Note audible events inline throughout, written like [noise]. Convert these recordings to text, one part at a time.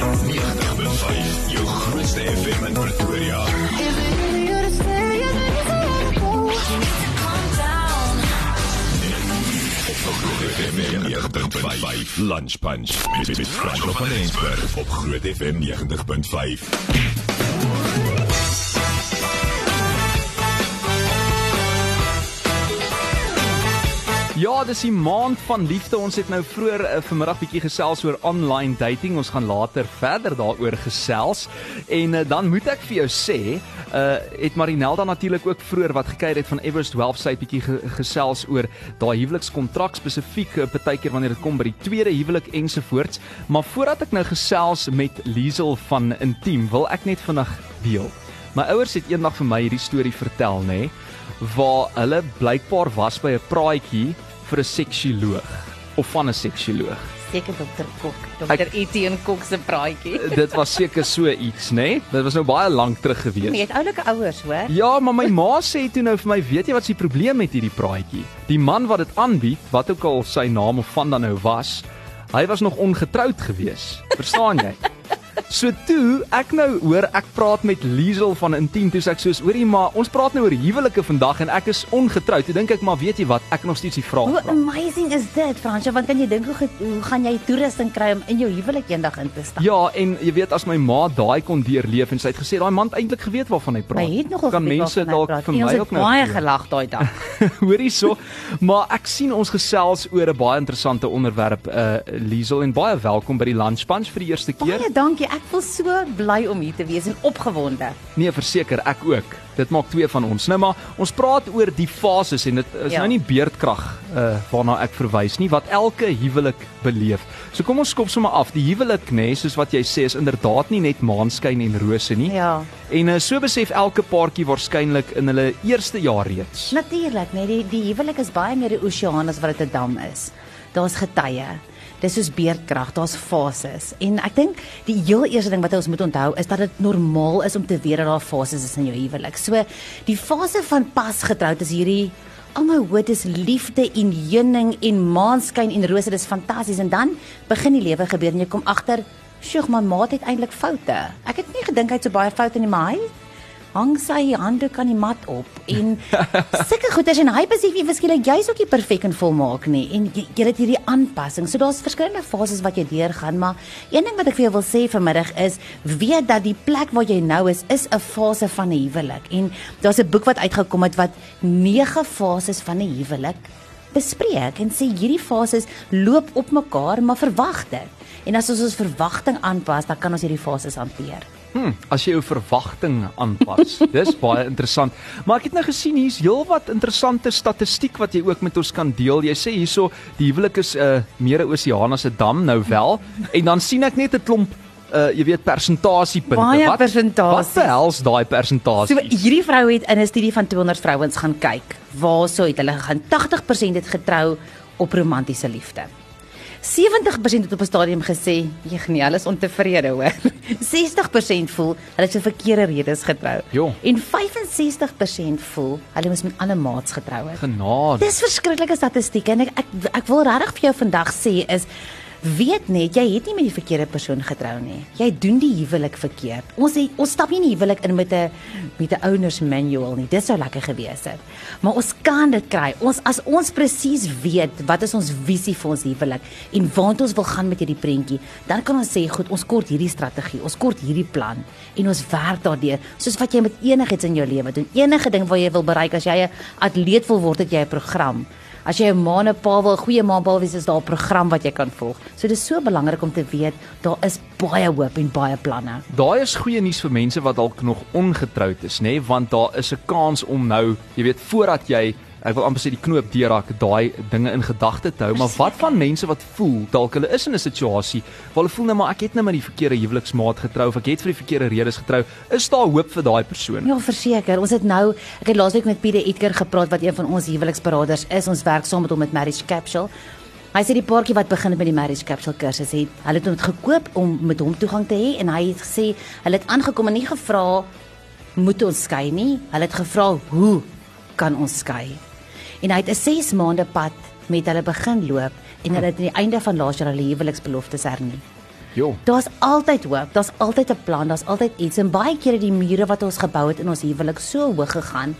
90.5 jou grootste FM in Pretoria. FM 90.5 Lunch Punch met Franco van Eensberg op Groot FM 90.5. Ja, dis die maand van liefde. Ons het nou vroeër uh, vanmiddag bietjie gesels oor online dating. Ons gaan later verder daaroor gesels. En uh, dan moet ek vir jou sê, uh het Marinelda natuurlik ook vroeër wat gekyk het van Everest Wealth site bietjie ge gesels oor daai huwelikskontrak spesifiek uh, partykeer wanneer dit kom by die tweede huwelik ensovoorts. Maar voordat ek nou gesels met Liesel van Intiem, wil ek net vinnig deel. My ouers het eendag vir my hierdie storie vertel, nê, waar hulle blykbaar was by 'n praatjie vir 'n seksioloog of van 'n seksioloog. Seker dokter Kok, dokter Etienne Kok se praatjie. Dit was seker so iets, nê? Nee? Dit was nou baie lank terug gewees. Nee, het oulike ouers, hoor. Ja, maar my ma sê toe nou vir my, weet jy wat se probleem met hierdie praatjie? Die man wat dit aanbied, wat ook al sy naam of van dan nou was, hy was nog ongetroud gewees. Verstaan jy? So toe ek nou hoor ek praat met Liesel van Intiem toe sê ek soos hoorie maar ons praat nou oor huwelike vandag en ek is ongetroud. Toe dink ek maar weet jy wat ek nog steeds die vraag Hoe vra. amazing is dit, Fransja? Want kan jy dink hoe hoe gaan jy toerusting kry om in jou huwelik eendag in te stap? Ja, en jy weet as my ma daai kon deurleef en sy het gesê daai man het eintlik geweet waarvan hy praat. Hy het nogal kan mense dalk vir my ons ook het nou baie glo. gelag daai dag. [laughs] Hoorie so. Maar ek sien ons gesels oor 'n baie interessante onderwerp uh Liesel en baie welkom by die Lunch Punch vir die eerste keer. Baie dankie. Ek voel so bly om hier te wees en opgewonde. Nee, verseker, ek ook. Dit maak twee van ons. Nou maar, ons praat oor die fases en dit is Ja. nou nie beerdkrag uh waarna ek verwys nie wat elke huwelik beleef. So kom ons skop sommer af. Die huwelik nê, nee, soos wat jy sê, is inderdaad nie net maanskyn en rose nie. Ja. En uh, so besef elke paartjie waarskynlik in hulle eerste jaar reeds. Natuurlik, nee, die die huwelik is baie meer 'n oseaan as wat dit 'n dam is. Daar's getye. Dis soos beerdkrag, daar's fases. En ek dink die heel eerste ding wat ons moet onthou is dat dit normaal is om te weet dat daar fases is in jou huwelik. So die fase van pas getroud is hierdie Oh my word, dis liefde en heuning en maanskyn en rose, dis fantasties en dan begin die lewe gebeur en jy kom agter, "Sjoe, my maat het eintlik foute." Ek het nie gedink hy het so baie foute nie, maar hy hang sy handdoek aan die mat op en [laughs] sulke goeders en hy besef jy verskillik jy's ook nie perfek en volmaak nie en jy, jy het hierdie aanpassing. So daar's verskillende fases wat jy deurgaan, maar een ding wat ek vir jou wil sê vanmiddag is weet dat die plek waar jy nou is is 'n fase van 'n huwelik en daar's 'n boek wat uitgekom het wat 9 fases van 'n huwelik bespreek en sê hierdie fases loop op mekaar, maar verwag dit. En as ons ons verwagting aanpas, dan kan ons hierdie fases hanteer. Hm, as jy jou verwagting aanpas. [laughs] Dis baie interessant. Maar ek het nou gesien hier's heelwat interessante statistiek wat jy ook met ons kan deel. Jy sê hierso die huwelik is 'n uh, meer 'n as 'n dam nou wel. [laughs] En dan sien ek net 'n klomp uh jy weet persentasiepunte. Baie wat persentasies. Wat behels daai persentasies? So hierdie vrou het in 'n studie van 200 vrouens gaan kyk. Waarso het hulle gaan 80% het getrou op romantiese liefde. 70% het op 'n stadium gesê, "Jeg nee, hulle is ontevrede hoor." [laughs] 60% voel hulle het se verkeerde redes getrou. Jo. En 65% voel hulle moes met ander maats getrou het. genade. Dis verskriklike statistieke en ek ek, ek wil regtig vir jou vandag sê is weet net jy het nie met die verkeerde persoon getrou nie. Jy doen die huwelik verkeerd. Ons het, ons stap nie in die huwelik in met 'n met 'n owners manual nie. Dit sou lekker gewees het. Maar ons kan dit kry. Ons as ons presies weet wat is ons visie vir ons huwelik en waant ons wil gaan met hierdie prentjie, dan kan ons sê goed, ons kort hierdie strategie, ons kort hierdie plan en ons werk daardeur. Soos wat jy met enigiets in jou lewe doen. Enige ding wat jy wil bereik as jy 'n atleet wil word, het jy 'n program. As jy 'n ma en 'n pa wil, goeie ma en pa wees, is daar 'n program wat jy kan volg. So dis so belangrik om te weet daar is baie hoop en baie planne. Daai is goeie nuus vir mense wat dalk nog ongetroud is, nê, nee? want daar is 'n kans om nou, jy weet, voordat jy ek wil amper sê die knoop deurraak, daai dinge in gedagte te hou, maar wat van mense wat voel dalk hulle is in 'n situasie waar hulle voel nou maar ek het nou met die verkeerde huweliksmaat getrou of ek het vir die verkeerde redes getrou, is daar hoop vir daai persoon? Ja, verseker. Ons het nou, ek het laasweek met Pieter Edgar gepraat wat een van ons huweliksberaders is. Ons werk saam met hom met Marriage Capsule. Hy sê die paartjie wat begin het met die Marriage Capsule kursus het, hulle het dit gekoop om met hom toegang te hê en hy het gesê hulle het aangekom en nie gevra moet ons skei nie. Hulle het gevra hoe kan ons skei? En hy het 'n 6 maande pad met hulle begin loop en hulle het aan die einde van laas jaar hulle huweliksbeloftes hernie. Jo. Daar's altyd hoop, daar's altyd 'n plan, daar's altyd iets en baie kere die mure wat ons gebou het in ons huwelik so hoog gegaan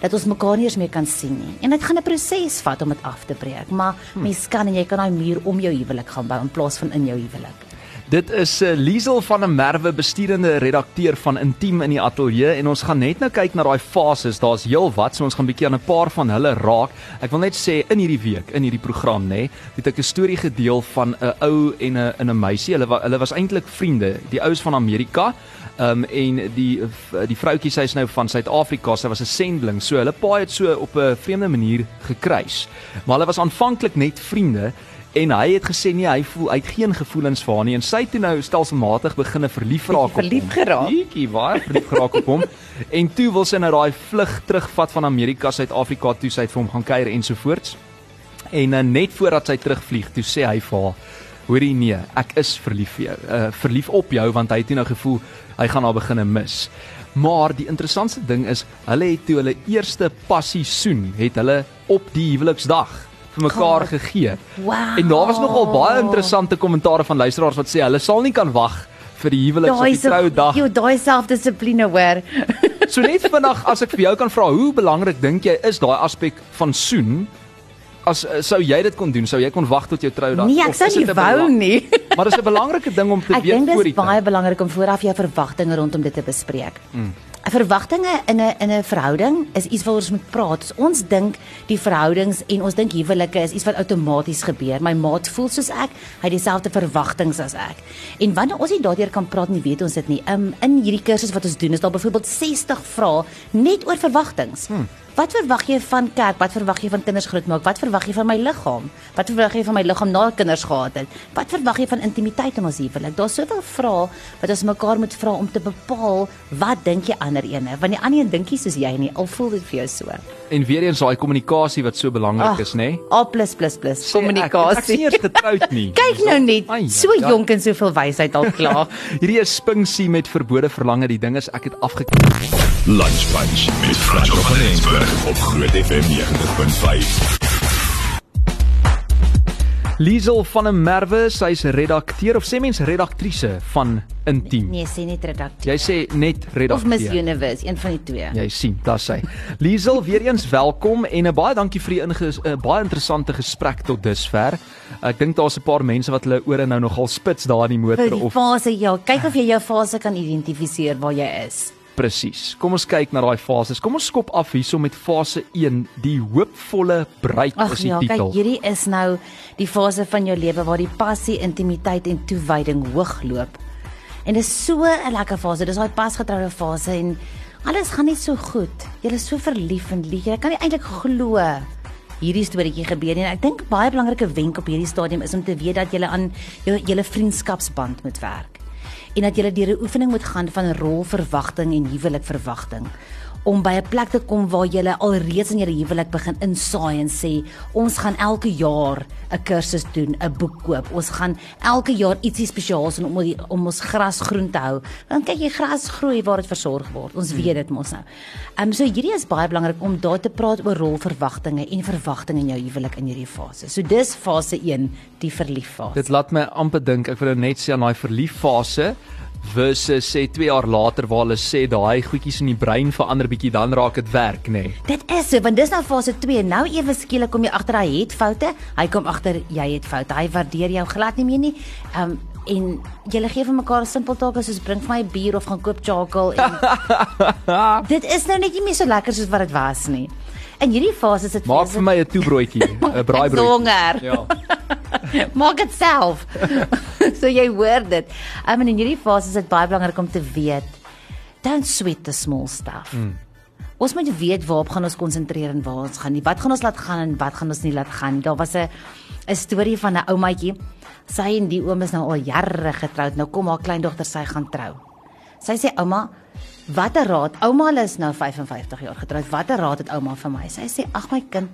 dat ons mekaar nie eens meer kan sien nie. En dit gaan 'n proses vat om dit af te breek, maar hm. mens kan en jy kan daai muur om jou huwelik gaan bou in plaas van in jou huwelik. Dit is uh, Liesel van der Merwe, besturende redakteur van Intiem in die ateljee en ons gaan net nou kyk na daai fases. Daar's heelwat, so ons gaan bietjie aan 'n paar van hulle raak. Ek wil net sê in hierdie week, in hierdie program nê, het ek 'n storie gedeel van 'n ou en 'n 'n meisie. Hulle hulle was eintlik vriende. Die oues van Amerika um, en die die vroutjie sy is nou van Suid-Afrika, sy was 'n sendling. So hulle paai het so op 'n vreemde manier gekruis. Maar hulle was aanvanklik net vriende en hy het gesê nee, hy voel hy het geen gevoelens vir haar nie en sy het nou stelselmatig begine verlief raak op hom. Verlief geraak. Bietjie waar verlief geraak op hom. [laughs] En toe wil sy nou daai vlug terugvat van Amerika Suid-Afrika toe sy het vir hom gaan kuier ensovoorts. En uh, net voordat sy terugvlieg, toe sê hy vir haar Hoorie nee, ek is verlief vir jou. Uh verlief op jou want hy het nou gevoel hy gaan haar begine mis. Maar die interessantste ding is, hulle het toe hulle eerste passie soen, het hulle op die huweliksdag vir mekaar God. gegee. Wow. En daar was nogal baie interessante kommentare van luisteraars wat sê hulle sal nie kan wag vir die huweliks op die troudag. Jy daai selfdissipline hoor. so net vandag as ek vir jou kan vra, hoe belangrik dink jy is daai aspek van soen as eh, sou jy dit kon doen, sou jy kon wag tot jou troudag? Nee, ek sou nie wou nie. [laughs] maar dis 'n belangrike ding om te ek weet voor die Ek dink dit is baie belangrik om vooraf jou verwagtinge rondom dit te bespreek. Mm. Verwagtinge in 'n in 'n verhouding is iets waaroor ons moet praat. Ons dink die verhoudings en ons dink huwelike is iets wat outomaties gebeur. My maat voel soos ek, hy het dieselfde verwagtinge as ek. En wanneer ons nie daardeur kan praat nie, weet ons dit nie. Um, in hierdie kursus wat ons doen, is daar byvoorbeeld 60 vrae net oor verwagtinge. Hmm. Wat verwag jy van kerk? Wat verwag jy van kinders grootmaak? Wat verwag jy van my liggaam? Wat verwag jy van my liggaam na kinders gehad het? Wat verwag jy van intimiteit in ons huwelik? Daar's soveel vrae wat ons mekaar moet vra om te bepaal wat dink jy ander ene? Want die ander een dink jy soos jy nie, al voel dit vir jou so. En weer eens daai kommunikasie wat so belangrik is, nê? A+++, kommunikasie. Ek is nie getroud [laughs] nie. Kyk nou net, so jonk en soveel wysheid al klaar. [laughs] Hierdie is Spinksie met verbode verlange. Die ding is ek het afgekyk. Lunchpunch met Frans van Rensburg op Groot FM 90.5. Liesel van 'n Merwe, sy's redakteur of sê mens redaktrise van Intiem. Nee, sê net redakteur. Jy sê net redakteur. Of Miss Universe, een van die twee. Jy sien, daar's sy. Liesel, weer eens welkom en 'n uh, baie dankie vir die inge uh, baie interessante gesprek tot dusver. Ek dink daar's 'n paar mense wat hulle ore nou nogal spits daar in die motor die of fase ja, kyk of jy jou fase kan identifiseer waar jy is. Presies. Kom ons kyk na daai fases. Kom ons skop af hierso met fase 1, die hoopvolle bruid Ach, is die ja, titel. Kyk, hierdie is nou die fase van jou lewe waar die passie, intimiteit en toewyding hoogloop. En dit is so 'n lekker fase. Dis daai pasgetroude fase en alles gaan net so goed. Jy is so verlief en lief. Jy kan nie eintlik glo hierdie storieetjie gebeur nie. Ek dink baie belangrike wenk op hierdie stadium is om te weet dat jy aan jou julle vriendskapsband moet werk en dat jy deur 'n oefening moet gaan van rolverwagting en huwelikverwagting om by 'n plek te kom waar jy alreeds in jou huwelik begin insaai en sê ons gaan elke jaar 'n kursus doen, 'n boek koop. Ons gaan elke jaar ietsie spesiaals doen om die, om ons gras groen te hou. Want kyk jy gras groei waar dit versorg word. Ons weet dit mos nou. Ehm um, so hierdie is baie belangrik om daar te praat oor rolverwagtinge en verwagtinge in jou huwelik in hierdie fase. So dis fase 1, die verlieffase. Dit laat my amper dink, ek wil nou net sê aan daai verlieffase versus sê 2 jaar later waar hulle sê daai goedjies in die brein verander bietjie dan raak dit werk nê. Nee. Dit is so want dis nou fase 2. Nou ewe skielik kom jy agter hy het foute. Hy kom agter jy het foute. Hy waardeer jou glad nie meer nie. Um en julle gee vir mekaar 'n simpel taak soos bring vir my bier of gaan koop chocolate [laughs] en Dit is nou net nie meer so lekker soos wat dit was nie. In hierdie fase is dit Maak vir my 'n toebroodjie, 'n [laughs] braaibroodjie. Ja. [laughs] [laughs] Maak dit self. [laughs] so jy hoor dit. I mean in hierdie fase is dit baie belangrik om te weet don't sweat the small stuff. Mm. Ons moet weet waarop gaan ons konsentreer en waar ons gaan nie. Wat gaan ons laat gaan en wat gaan ons nie laat gaan nie. Daar was 'n 'n storie van 'n oumaatjie. Sy en die oom is nou al jare getroud. Nou kom haar kleindogter sy gaan trou. Sy sê ouma, watter raad? Ouma is nou 55 jaar getroud. Watter raad het ouma vir my? Sy sê ag my kind,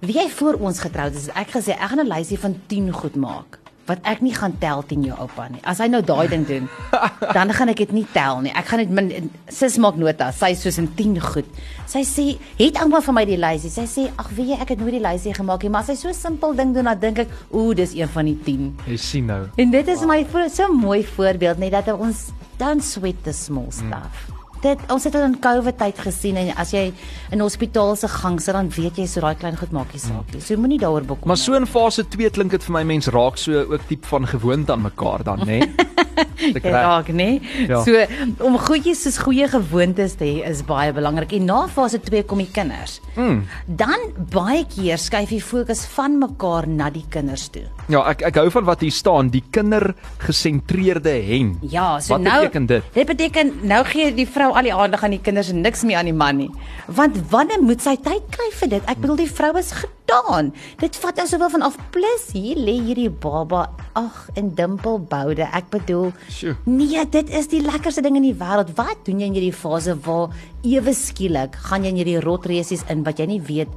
wie jy voor ons getroud is, ek gesê ek gaan 'n lysie van 10 goed maak wat ek nie gaan tel teen jou oupa nie. As hy nou daai ding doen, [laughs] dan gaan ek dit nie tel nie. Ek gaan dit min sis maak nota. Sy is soos in 10 goed. Sy sê, "Het ouma vir my die lysie?" Sy sê, "Ag, weet jy, ek het nooit die lysie gemaak nie, maar as hy so simpel ding doen, dan dink ek, ooh, dis een van die 10." Jy sien nou. En dit is wow. my so mooi voorbeeld net dat ons don't sweat the small stuff. Mm dit ons het dit in COVID tyd gesien en as jy in hospitaal se gang sit dan weet jy so daai klein goed maak nie saak nie. So moenie daaroor bekommer. Maar so in fase 2 klink dit vir my mens raak so ook tipe van gewoonte aan mekaar dan, né? [laughs] Dit raak, né? Ja. So om goedjies soos goeie gewoontes te hê is baie belangrik. En na fase 2 kom die kinders. Mm. Dan baie keer skuif jy fokus van mekaar na die kinders toe. Ja, ek ek hou van wat hier staan, die kindergesentreerde hen. Ja, so wat nou beteken dit? Dit beteken nou gee die vrou al die aandag aan die kinders en niks meer aan die man nie. Want wanneer moet sy tyd kry vir dit? Ek bedoel die vrou is gedaan. Dit vat nou soveel van af plus hier lê hierdie baba ag in dimpelboude. Ek bedoel Sjoe. Nee, dit is die lekkerste ding in die wêreld. Wat doen jy in hierdie fase waar ewe skielik gaan jy in hierdie rotresies in wat jy nie weet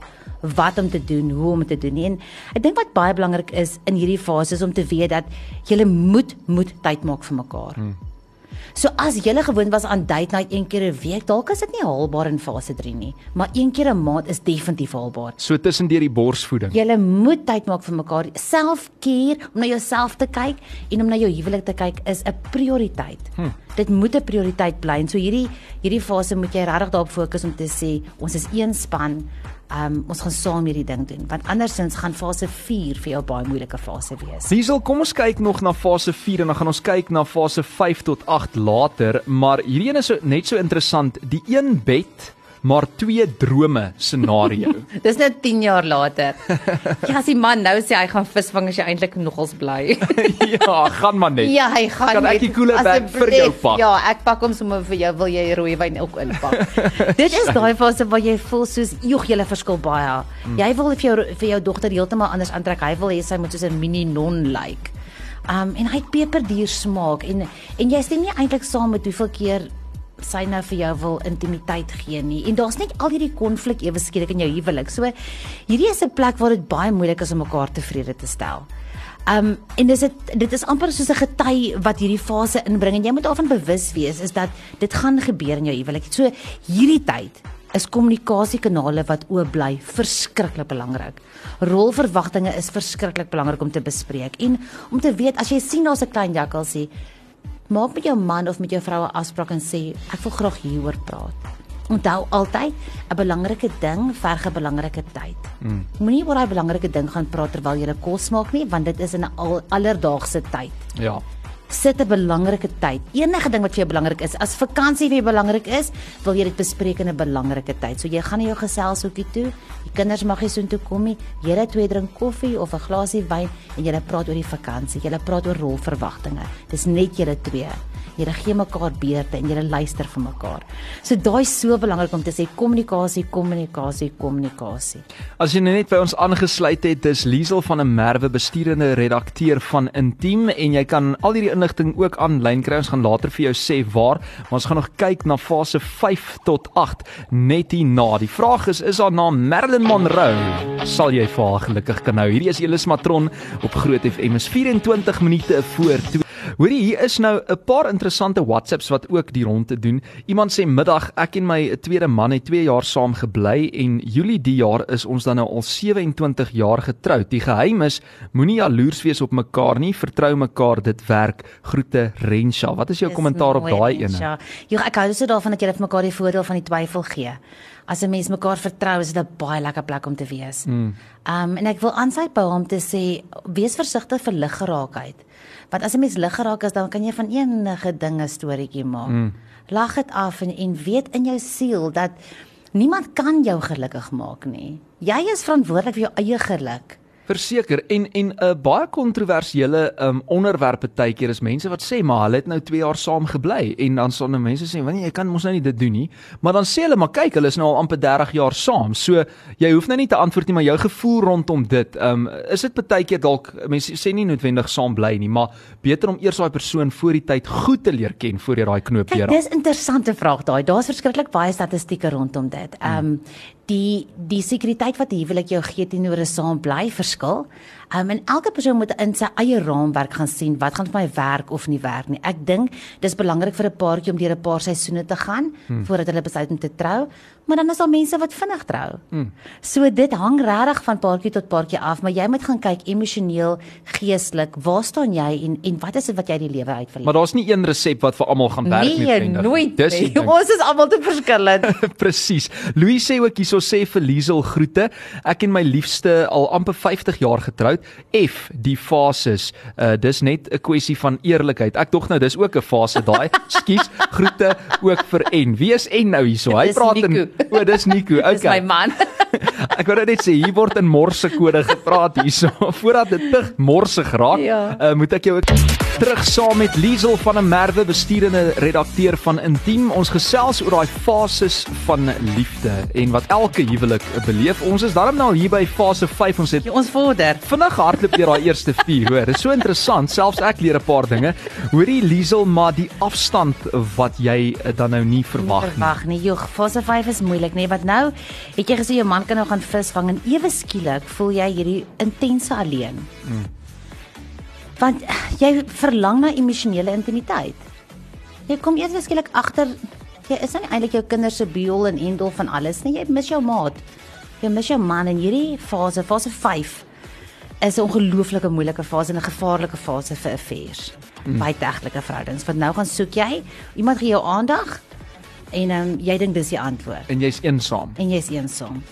wat om te doen, hoe om te doen nie. En ek dink wat baie belangrik is in hierdie fase is om te weet dat jy moet moet tyd maak vir mekaar. Hmm. So as jy gewoond was aan date night een keer 'n week, dalk is dit nie haalbaar in fase 3 nie, maar een keer 'n maand is definitief haalbaar. So tussen deur die borsvoeding. Jy moet tyd maak vir mekaar. Self-care, om na jouself te kyk en om na jou huwelik te kyk is 'n prioriteit. Hm. Dit moet 'n prioriteit bly. So hierdie hierdie fase moet jy regtig daarop fokus om te sê ons is een span um, ons gaan saam hierdie ding doen want andersins gaan fase 4 vir jou baie moeilike fase wees. Diesel, kom ons kyk nog na fase 4 en dan gaan ons kyk na fase 5 tot 8 later, maar hierdie een is so net so interessant. Die een bed maar twee drome scenario. [laughs] Dis net 10 jaar later. [laughs] Ja, as die man nou sê hy gaan visvang as jy eintlik nogals bly. [laughs] ja, gaan maar net. Ja, hy gaan. Kan ek die koele bag vir jou pak? Ja, ek pak hom sommer vir jou. Wil jy rooi wyn ook inpak? Dit is daai fase waar jy voel soos joeg jy verskil baie. Mm. Jy wil vir jou vir jou dogter heeltemal anders aantrek. Hy wil hê sy moet soos 'n mini non lyk. Like. Um en hy het peperduur smaak en en jy stem nie eintlik saam met hoeveel keer sy nou vir jou wil intimiteit gee nie. En daar's net al hierdie konflik ewe skielik in jou huwelik. So hierdie is 'n plek waar dit baie moeilik is om mekaar tevrede te stel. Um en dis dit dit is amper soos 'n gety wat hierdie fase inbring en jy moet daarvan bewus wees is dat dit gaan gebeur in jou huwelik. So hierdie tyd is kommunikasiekanale wat oop bly verskriklik belangrik. Rolverwagtinge is verskriklik belangrik om te bespreek en om te weet as jy sien daar's 'n klein jakkalsie maak met jou man of met jou vrou 'n afspraak en sê ek wil graag hieroor praat. Onthou altyd 'n belangrike ding verg 'n belangrike tyd. Mm. Moenie oor daai belangrike ding gaan praat terwyl jy kos maak nie, want dit is 'n al, alledaagse tyd. Ja sit 'n belangrike tyd. Enige ding wat vir jou belangrik is, as vakansie vir jou belangrik is, wil jy dit bespreek in 'n belangrike tyd. So jy gaan na jou geselshoekie toe. Die kinders mag nie soontoe kom nie. Julle twee drink koffie of 'n glasie wyn en julle praat oor die vakansie. Julle praat oor rolverwagtinge. Dis net julle twee. Julle gee mekaar beurte en julle luister vir mekaar. So daai is so belangrik om te sê kommunikasie, kommunikasie, kommunikasie. As jy net by ons aangesluit het, dis Liesel van 'n Merwe bestuurende redakteur van Intiem en jy kan al hierdie inligting ook aanlyn kry. Ons gaan later vir jou sê waar, maar ons gaan nog kyk na fase 5 tot 8 net hierna. Die vraag is is haar naam Marilyn Monroe? Sal jy vir haar gelukkig kan hou? Hierdie is Elis Matron op Groot FM. Is 24 minute voor 2. Hoorie, hier is nou 'n paar interessante WhatsApps wat ook die rond te doen. Iemand sê middag, ek en my tweede man het 2 jaar saam gebly en Julie die jaar is ons dan nou al 27 jaar getroud. Die geheim is moenie jaloers wees op mekaar nie, vertrou mekaar, dit werk. Groete Rensha. Wat is jou kommentaar op daai ene? Ja, ek hou so daarvan dat jy vir mekaar die voordeel van die twyfel gee. As 'n mens mekaar vertrou, is dit 'n baie lekker plek om te wees. Mm. Um en ek wil aansluit by hom te sê wees versigtig vir liggeraakheid. Want as 'n mens lig geraak is, dan kan jy van enige dinge storieetjie maak. Mm. Lag dit af en en weet in jou siel dat niemand kan jou gelukkig maak nie. Jy is verantwoordelik vir jou eie geluk. Verseker en en 'n uh, baie kontroversiële um, onderwerp partykeer is mense wat sê maar hulle het nou 2 jaar saam gebly en dan sonder mense sê wanneer jy kan mos nou nie dit doen nie. Maar dan sê hulle maar kyk hulle is nou al amper 30 jaar saam. So jy hoef nou nie te antwoord nie maar jou gevoel rondom dit um, is dit partykeer dalk mense sê nie noodwendig saam bly nie maar beter om eers daai persoon voor die tyd goed te leer ken voor jy daai knoop weer. Dis interessante vraag daai. Daar's verskriklik baie statistieke rondom dit. Ehm um, die die sekuriteit wat die huwelik jou gee teenoor 'n saam bly verskil. Um, en elke persoon moet in sy eie raamwerk gaan sien wat gaan vir my werk of nie werk nie. Ek dink dis belangrik vir 'n paartjie om deur 'n paar seisoene te gaan hmm. voordat hulle besluit om te trou, maar dan is daar mense wat vinnig trou. Hmm. So dit hang regtig van paartjie tot paartjie af, maar jy moet gaan kyk emosioneel, geestelik, waar staan jy en en wat is dit wat jy die lewe uitverleef? Maar daar's nie een resep wat vir almal gaan werk nie. Nee, nooit. Dis nie. Ons is almal te verskillend. [laughs] Presies. Louis sê ook hierso sê vir Liesel groete. Ek en my liefste al amper 50 jaar getroud. F die fases. Uh dis net 'n kwessie van eerlikheid. Ek dog nou dis ook 'n fase daai. [laughs] Skus. Groete ook vir N. Wie is N nou hierso? Hy praat in O, dis Nico. [laughs] Okay. Dis my man. [laughs] ek wou net sê hier word in morse kode gepraat hierso. Voordat dit te morsig raak, ja. uh, moet ek jou ook terug saam met Liesel van 'n Merwe bestuurende redakteur van Intiem. Ons gesels oor daai fases van liefde en wat elke huwelik beleef. Ons is daarom nou hier by fase 5. Ons het ja, ons vorder. Vinnig hardloop deur daai eerste 4, hoor. Dit is so interessant. Selfs ek leer 'n paar dinge. Hoorie Liesel, maar die afstand wat jy dan nou nie verwag nie. Verwag nie. Joh, fase 5 is moeilik, nee, wat nou? Het jy gesê jou man kan nou gaan visvang en ewe skielik voel jy hierdie intense alleen? Hmm want jy verlang na emosionele intimiteit. Jy kom eers skielik agter jy is nie eintlik jou kinders se biol en endel van alles nie. Jy mis jou maat. Jy mis jou man in hierdie fase, fase 5 is 'n ongelooflike moeilike fase en 'n gevaarlike fase vir affairs. Mm. Baie tegtelike verhoudings. Want nou gaan soek jy iemand gee jou aandag en um, jy dink dis die antwoord. En jy's eensaam. En jy's eensaam.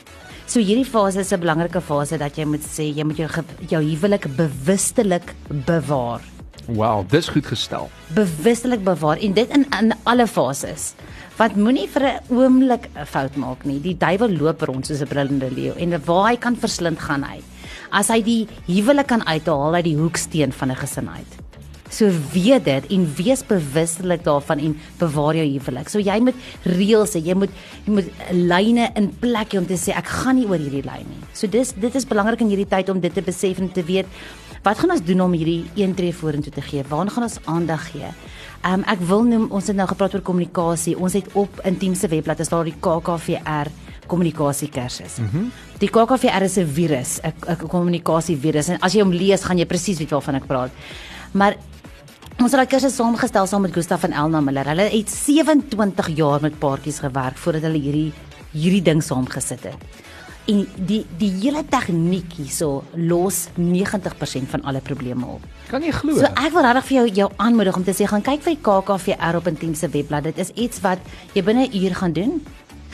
So hierdie fase is 'n belangrike fase dat jy moet sê jy moet jou jou huwelik bewustelik bewaar. Wow, dis goed gestel. Bewustelik bewaar en dit in in alle fases. Wat moenie vir 'n oomblik 'n fout maak nie. Die duiwel loop rond soos 'n brullende leeu en waar hy kan verslind gaan hy. As hy die huwelik kan uithaal uit die hoeksteen van 'n gesin uit. So weet dit en wees bewustelik daarvan en bewaar jou huwelik. So jy moet reëls hê, jy moet jy moet lyne in plek hê om te sê ek gaan nie oor hierdie lyn nie. So dis dit is belangrik in hierdie tyd om dit te besef en te weet wat gaan ons doen om hierdie een tree vorentoe te gee? Waar gaan ons aandag gee? Ehm um, ek wil noem ons het nou gepraat oor kommunikasie. Ons het op Intiem se webblad is daar die KKVR kommunikasie kursus. Mm -hmm. Die KKVR is 'n virus, 'n kommunikasie virus en as jy hom lees, gaan jy presies weet waarvan ek praat. Maar Ons het daai kursus saamgestel saam met Gustaf en Elna Miller. Hulle het 27 jaar met paartjies gewerk voordat hulle hierdie hierdie ding saamgesit het. En die die hele tegniek hierso los 90% van alle probleme op. Kan jy glo? So ek wil regtig vir jou jou aanmoedig om te sê gaan kyk vir die KKVR op Intiem se webblad. Dit is iets wat jy binne 'n uur gaan doen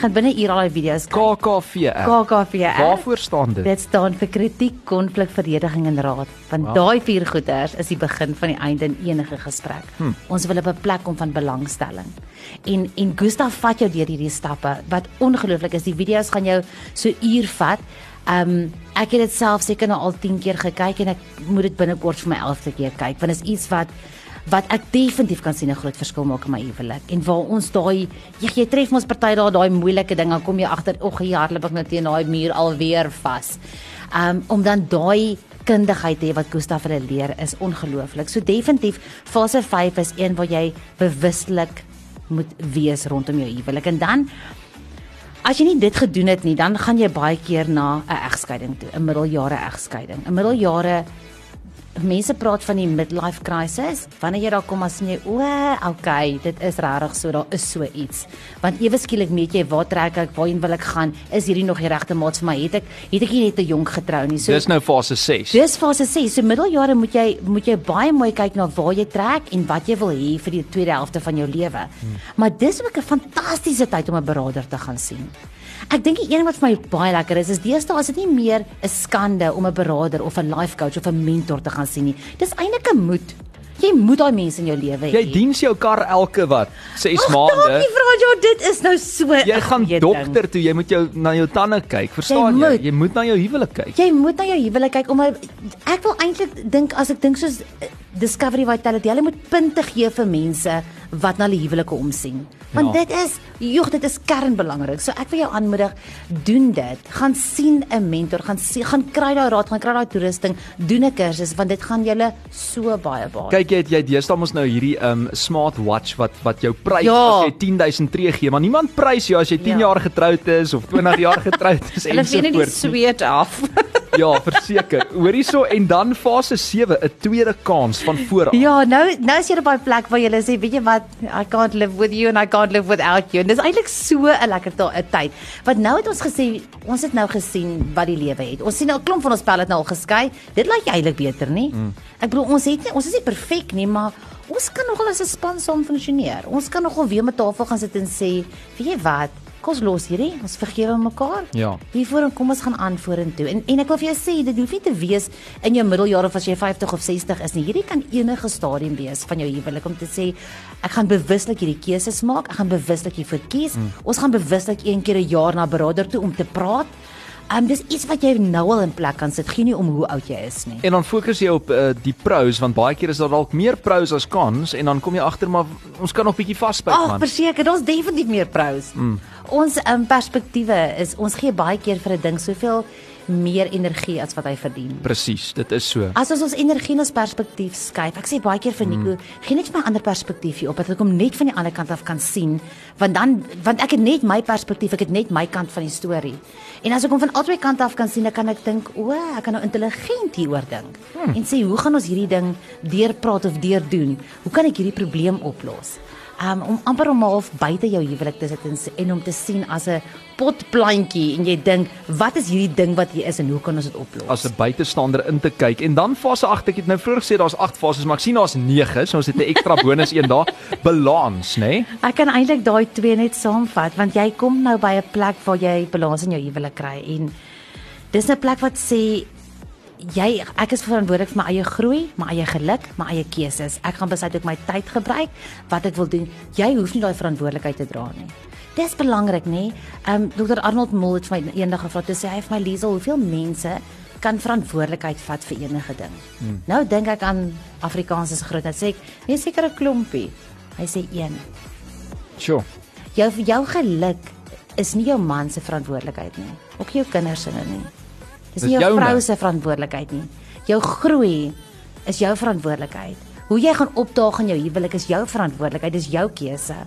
gaan binne hier al die video's kyk. KKVR. KKVR. Waarvoor staan dit? Dit staan vir kritiek, konflik, verdediging en raad. Want wow. daai vier goeders is die begin van die einde in enige gesprek. Hm. Ons wil op 'n plek kom van belangstelling. En en Gustav vat jou deur hierdie stappe wat ongelooflik is. Die video's gaan jou so uur vat. Ehm um, ek het dit self seker nou al 10 keer gekyk en ek moet dit binnekort vir my 11de keer kyk want dit is iets wat wat ek definitief kan sien 'n groot verskil maak in my huwelik. En waar ons daai jy, jy tref ons party daar daai moeilike ding, dan kom jy agter, "Ag, hier hardloop ek net teen daai muur alweer vas." Um om dan daai kundigheid te hê wat Gustaf hulle leer is ongelooflik. So definitief fase 5 is een waar jy bewustelik moet wees rondom jou huwelik. En dan As jy nie dit gedoen het nie, dan gaan jy baie keer na 'n egskeiding toe, 'n middeljare egskeiding. 'n Middeljare mense praat van die midlife crisis. Wanneer jy daar kom as jy o, okay, dit is regtig so, daar is so iets. Want ewe skielik weet jy waar trek ek, waarheen wil ek gaan? Is hierdie nog die regte maat vir my? Het ek het ek nie net te jonk getrou nie. So Dis nou fase 6. Dis fase 6. So middeljare moet jy moet jy baie mooi kyk na waar jy trek en wat jy wil hê vir die tweede helfte van jou lewe. Hmm. Maar dis ook 'n fantastiese tyd om 'n beraader te gaan sien. Ek dink die een wat vir my baie lekker is, is deesdae is dit nie meer 'n skande om 'n beraader of 'n life coach of 'n mentor te gaan sien nie. Dis eintlik 'n moed. Jy moet daai mense in jou lewe hê. Jy diens jou kar elke wat 6 maande. Dankie vra jy dit is nou so. Jy gaan dokter toe, jy moet jou na jou tande kyk, verstaan jy? Jy moet, jy moet na jou huwelik kyk. Jy moet na jou huwelik kyk om ek wil eintlik dink as ek dink soos eh, Discovery Vitality, hulle moet punte gee vir mense wat na hulle huwelike omsien. Want ja. dit is joh, dit is kernbelangrik. So ek wil jou aanmoedig, doen dit. Gaan sien 'n mentor, gaan sien, gaan kry daai raad, gaan kry daai toerusting, doen 'n kursus want dit gaan julle so baie baat. Kyk jy het jy deesdae mos nou hierdie um smartwatch wat wat jou prys ja. as jy 10000 tree gee, maar niemand prys jou as jy 10 ja. jaar getroud is of 20 jaar [laughs] getroud is en so voort. Hulle sien net die sweet af. Ja, verseker. Hoor hierso en dan fase 7, 'n tweede kans van voor af. Ja, nou nou is jy op 'n plek waar jy sê, weet jy wat, I can't live with you and I can't live without you. En dis eintlik so 'n lekker tyd. Want nou het ons gesê, ons het nou gesien wat die lewe het. Ons sien nou 'n klomp van ons pelle het nou al geskei. Dit lyk eintlik beter, nie? Mm. Ek bedoel ons het nie ons is nie perfek nie, maar ons kan nogal as 'n span saam funksioneer. Ons kan nogal weer met tafel gaan sit en sê, weet jy wat, kom ons los hierdie, ons vergewe mekaar. Ja. Hiervoor kom ons gaan aan vorentoe. En en ek wil vir jou sê, dit hoef nie te wees in jou middeljare of as jy 50 of 60 is nie. Hierdie kan enige stadium wees van jou huwelik om te sê ek gaan bewuslik hierdie keuses maak. Ek gaan bewuslik hiervoor kies. Mm. Ons gaan bewuslik een keer 'n jaar na beraader toe om te praat. Um dis iets wat jy nou al in plek kan sit. Geen nie om hoe oud jy is nie. En dan fokus jy op uh, die pros want baie keer is daar dalk meer pros as cons en dan kom jy agter maar ons kan nog bietjie vasbyt Ag, man. verseker, daar's definitief meer pros. Mm. Ons um, perspektiewe is ons gee baie keer vir 'n ding soveel meer energie as wat hy verdien. Presies, dit is so. As ons ons energie en ons perspektief skuif. Ek sê baie keer vir Nico, mm. gee net vir my 'n ander perspektief hier op dat ek hom net van die ander kant af kan sien, want dan want ek het net my perspektief, ek het net my kant van die storie. En as ek hom van albei kante af kan sien, dan kan ek dink, o, ek kan nou intelligent hieroor dink. Mm. En sê, hoe gaan ons hierdie ding deurpraat of deurdoen? Hoe kan ek hierdie probleem oplos? Um, om amper om half buite jou huwelik te sit en, en om te sien as 'n potplantjie en jy dink, wat is hierdie ding wat hier is en hoe kan ons dit oplos? as 'n buitestander in te kyk en dan fase 8 ek het nou vroeër gesê daar's 8 fases maar ek sien daar's 9 so ons het 'n ekstra bonus een daar [laughs] balans nê nee? Ek kan eintlik daai twee net saamvat want jy kom nou by 'n plek waar jy balans in jou huwelik kry en dis 'n plek wat sê jy ek is verantwoordelik vir my eie groei, my eie geluk, my eie keuses. Ek gaan besluit hoe ek my tyd gebruik, wat ek wil doen. Jy hoef nie daai verantwoordelikheid te dra nie. Dis belangrik, nê? Ehm um, Dr. Arnold Mol het vir my eendag gevra te sê hy vir my Liesel, hoeveel mense kan verantwoordelikheid vat vir enige ding. Hmm. Nou dink ek aan Afrikaans is groot. Dan sê ek, nee seker 'n klompie. Hy sê een. sure Jou jou geluk is nie jou man se verantwoordelikheid nie. Ook jou kinders se nie. Dis nie jou joune. vrou se verantwoordelikheid nie. Jou groei is jou verantwoordelikheid. Hoe jy gaan opdaag in jou huwelik is jou verantwoordelikheid, dis jou keuse.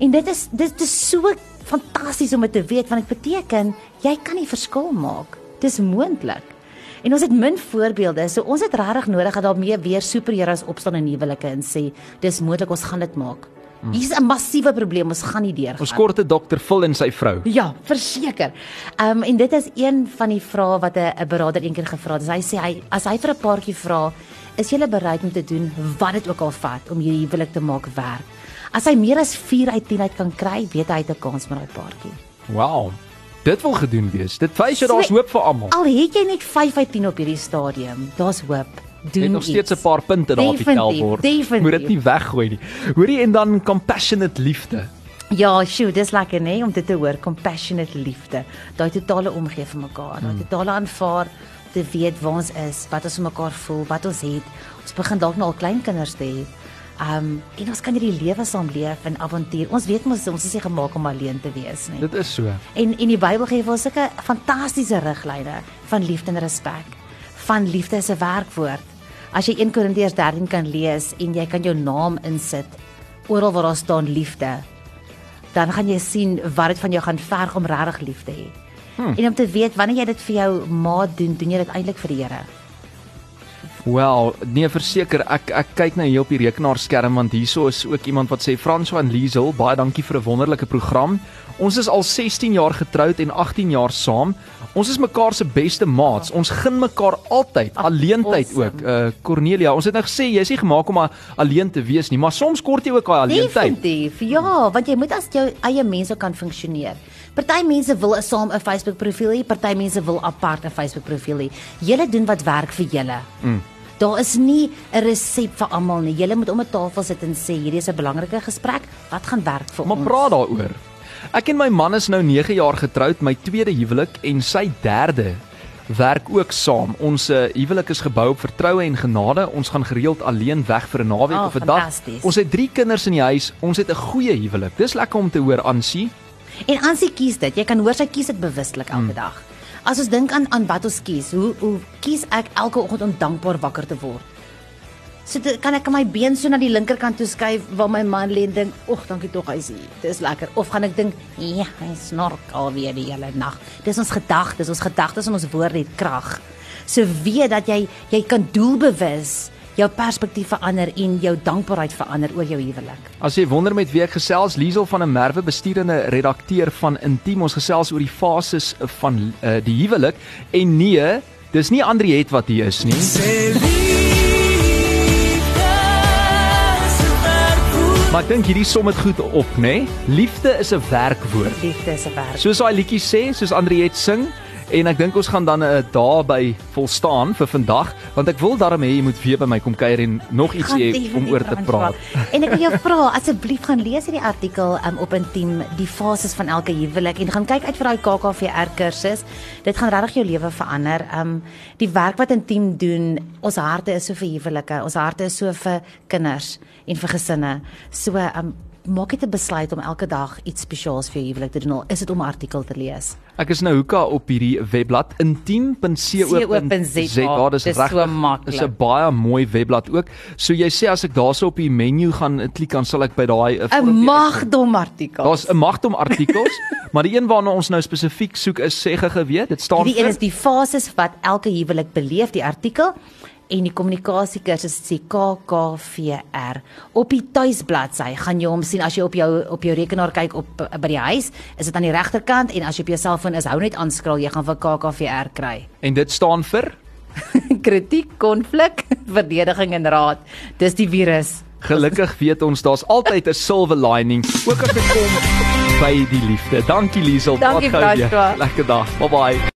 En dit is dit is so fantasties om dit te weet want dit beteken jy kan die verskil maak. Dis moontlik. En ons het min voorbeelde, so ons het regtig nodig dat daar meer weer superheroes opstaan in huwelike en sê dis moontlik ons gaan dit maak. Hier's 'n massiewe probleem, ons gaan nie deur. ons korte dokter Phil en sy vrou Ja, verseker. Ehm um, en dit is een van die vrae wat 'n 'n beraader eendag gevra het. Hy sê hy as hy vir 'n paartjie vra, is jy bereid om te doen wat dit ook al vat om hierdie huwelik te maak werk? As hy meer as 4 uit 10 uit kan kry, weet hy hy het 'n kans met daai paartjie. wow dit wil gedoen wees dit wys jy daar's hoop vir almal Al het jy net 5 uit 10 op hierdie stadium, daar's hoop. Doen nog steeds 'n paar punte daar op die tellbord. definitief. Moet dit nie weggooi nie. Hoorie en dan compassionate liefde. Ja, sjoe, dis lekker nê om dit te hoor, compassionate liefde. Daai totale omgee vir mekaar, daai totale aanvaar te weet waar ons is, wat ons vir mekaar voel, wat ons het. Ons begin dalk nou al kleinkinders te hê. Um en ons kan hierdie lewe saam leef in avontuur. Ons weet mos ons is nie gemaak om alleen te wees nie. Dit is so. En en die Bybel gee vir ons sulke fantastiese riglyne van liefde en respek. Van liefde is 'n werkwoord. As jy 1 Korintiërs 13 kan lees en jy kan jou naam insit oral waar daar staan liefde, dan gaan jy sien wat dit van jou gaan verg om regtig lief te hê. Hmm. En om te weet wanneer jy dit vir jou maat doen, doen jy dit eintlik vir die Here. Wel, nee verseker ek ek kyk nou hier op die rekenaarskerm want hierso is ook iemand wat sê François en Liesel, baie dankie vir 'n wonderlike program. Ons is al 16 jaar getroud en 18 jaar saam. Ons is mekaar se beste maats. Ons gun mekaar altyd, alleentyd awesome. ook. Uh Cornelia, ons het nou gesê jy is nie gemaak om alleen te wees nie, maar soms kort jy ook daai alleentyd. Definitief. Ja, want jy moet as jou eie mense kan funksioneer. Party mense wil 'n saam 'n Facebook profiel hê, party mense wil apart 'n Facebook profiel hê. Julle doen wat werk vir julle. Mm. Daar is nie 'n resep vir almal nie. Julle moet om 'n tafel sit en sê hierdie is 'n belangrike gesprek. Wat gaan werk vir Maar ons? praat daaroor. Ek en my man is nou 9 jaar getroud, my tweede huwelik en sy derde werk ook saam. Ons uh, huwelik is gebou op vertroue en genade. Ons gaan gereeld alleen weg vir 'n naweek Oh, of 'n dag. Ons het 3 kinders in die huis. Ons het 'n goeie huwelik. Dis lekker om te hoor Ansie. En Ansie kies dit. Jy kan hoor sy kies dit bewuslik elke mm. dag. As ons dink aan aan wat ons kies, hoe hoe kies ek elke oggend om dankbaar wakker te word? So dit, kan ek my been so na die linkerkant toe skuif waar my man lê en dink, "Ag, dankie tog hy's hier. Dis lekker." Of gaan ek dink, "Ja, hy snork alweer die hele nag." Dis ons gedagtes, ons gedagtes en ons woorde het krag. So weet dat jy jy kan doelbewus jou perspektief verander en jou dankbaarheid verander oor jou huwelik. As jy wonder met wie ek gesels, Liesel van 'n Merwe besturende redakteur van Intiem, ons gesels oor die fases van uh, die huwelik en nee, dis nie Andriet wat hier is nie. Maar ek dink hierdie som dit goed op, nê? Nee? Liefde is 'n werkwoord. Liefde is 'n werk. Soos daai liedjie sê, soos Andriet sing, En ek dink ons gaan dan 'n uh, daarby volstaan vir vandag want ek wil daarmee hê jy moet weer by my kom kuier en nog iets hê om oor te praat. En ek wil jou vra asseblief gaan lees hierdie artikel um, op Intiem die fases van elke huwelik en gaan kyk uit vir daai KKVR kursus. Dit gaan regtig jou lewe verander. Um die werk wat Intiem doen, ons harte is so vir huwelike, ons harte is so vir kinders en vir gesinne. So um maak dit 'n besluit om elke dag iets spesiaals vir jou huwelik te doen. Al is dit om 'n artikel te lees. Ek is nou hoeka op hierdie webblad intiem.co.za. Dis reg. So. Dis 'n baie mooi webblad ook. So jy sê as ek daarso op die menu gaan klik dan sal ek by daai 'n magdom artikel. Daar's 'n magdom artikels, [laughs] maar die een waarna ons nou spesifiek soek is sê geweet, dit staan Die een is die fases wat elke huwelik beleef, die artikel en die kommunikasiekursus sê KKVR. Op die tuisbladsy gaan jy hom sien as jy op jou op jou rekenaar kyk op by die huis, is dit aan die regterkant en as jy op jou selfoon is, hou net aanskraal, jy gaan vir KKVR kry. En dit staan vir [laughs] kritiek, konflik, [laughs] verdediging en raad. Dis die virus. Gelukkig weet ons daar's altyd 'n silver lining, ook as dit kom by die liefde. Dankie Liesel, wat gou jy. Lekker dag. Bye bye.